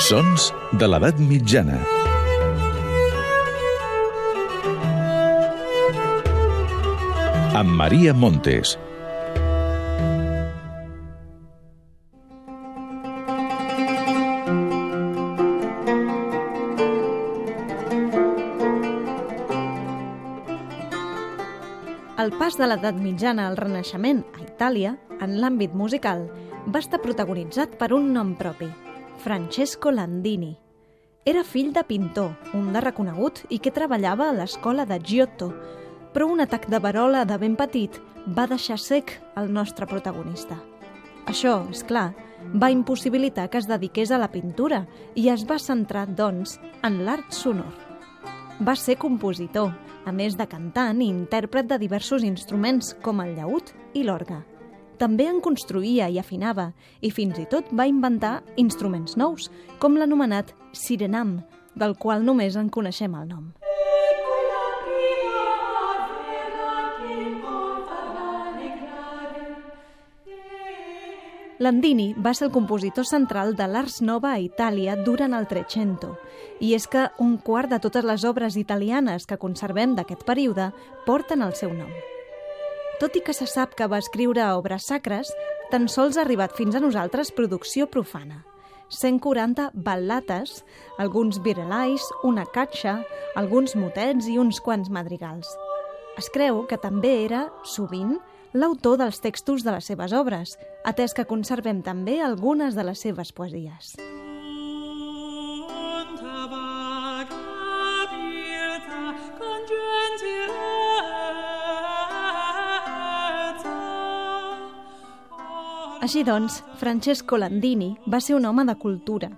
Sons de l'edat mitjana. Amb Maria Montes. El pas de l'edat mitjana al Renaixement a Itàlia, en l'àmbit musical, va estar protagonitzat per un nom propi, Francesco Landini. Era fill de pintor, un de reconegut i que treballava a l'escola de Giotto, però un atac de verola de ben petit va deixar sec el nostre protagonista. Això, és clar, va impossibilitar que es dediqués a la pintura i es va centrar, doncs, en l'art sonor. Va ser compositor, a més de cantant i intèrpret de diversos instruments com el llaüt i l'orgue. També en construïa i afinava i fins i tot va inventar instruments nous, com l'anomenat sirenam, del qual només en coneixem el nom. Landini va ser el compositor central de l'Ars Nova a Itàlia durant el Trecento, i és que un quart de totes les obres italianes que conservem d'aquest període porten el seu nom. Tot i que se sap que va escriure obres sacres, tan sols ha arribat fins a nosaltres producció profana. 140 ballates, alguns virelais, una catxa, alguns motets i uns quants madrigals. Es creu que també era, sovint, l'autor dels textos de les seves obres, atès que conservem també algunes de les seves poesies. Així doncs, Francesco Landini va ser un home de cultura,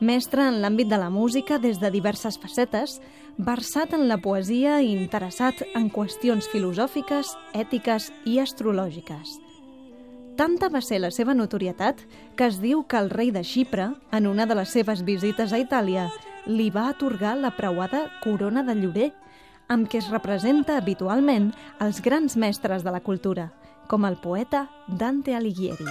mestre en l'àmbit de la música des de diverses facetes, versat en la poesia i interessat en qüestions filosòfiques, ètiques i astrològiques. Tanta va ser la seva notorietat que es diu que el rei de Xipre, en una de les seves visites a Itàlia, li va atorgar la preuada corona de llorer, amb què es representa habitualment els grans mestres de la cultura, com el poeta Dante Alighieri.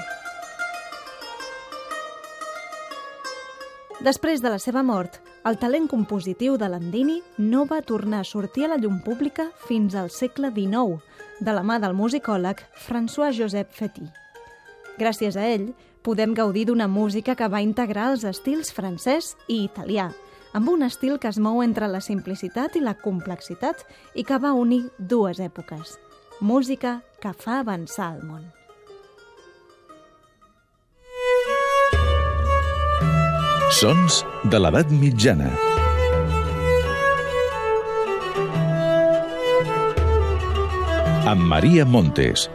Després de la seva mort, el talent compositiu de Landini no va tornar a sortir a la llum pública fins al segle XIX, de la mà del musicòleg François-Joseph Fetty. Gràcies a ell, podem gaudir d'una música que va integrar els estils francès i italià, amb un estil que es mou entre la simplicitat i la complexitat i que va unir dues èpoques. Música que fa avançar el món. Sons de l'edat mitjana. Amb Maria Montes.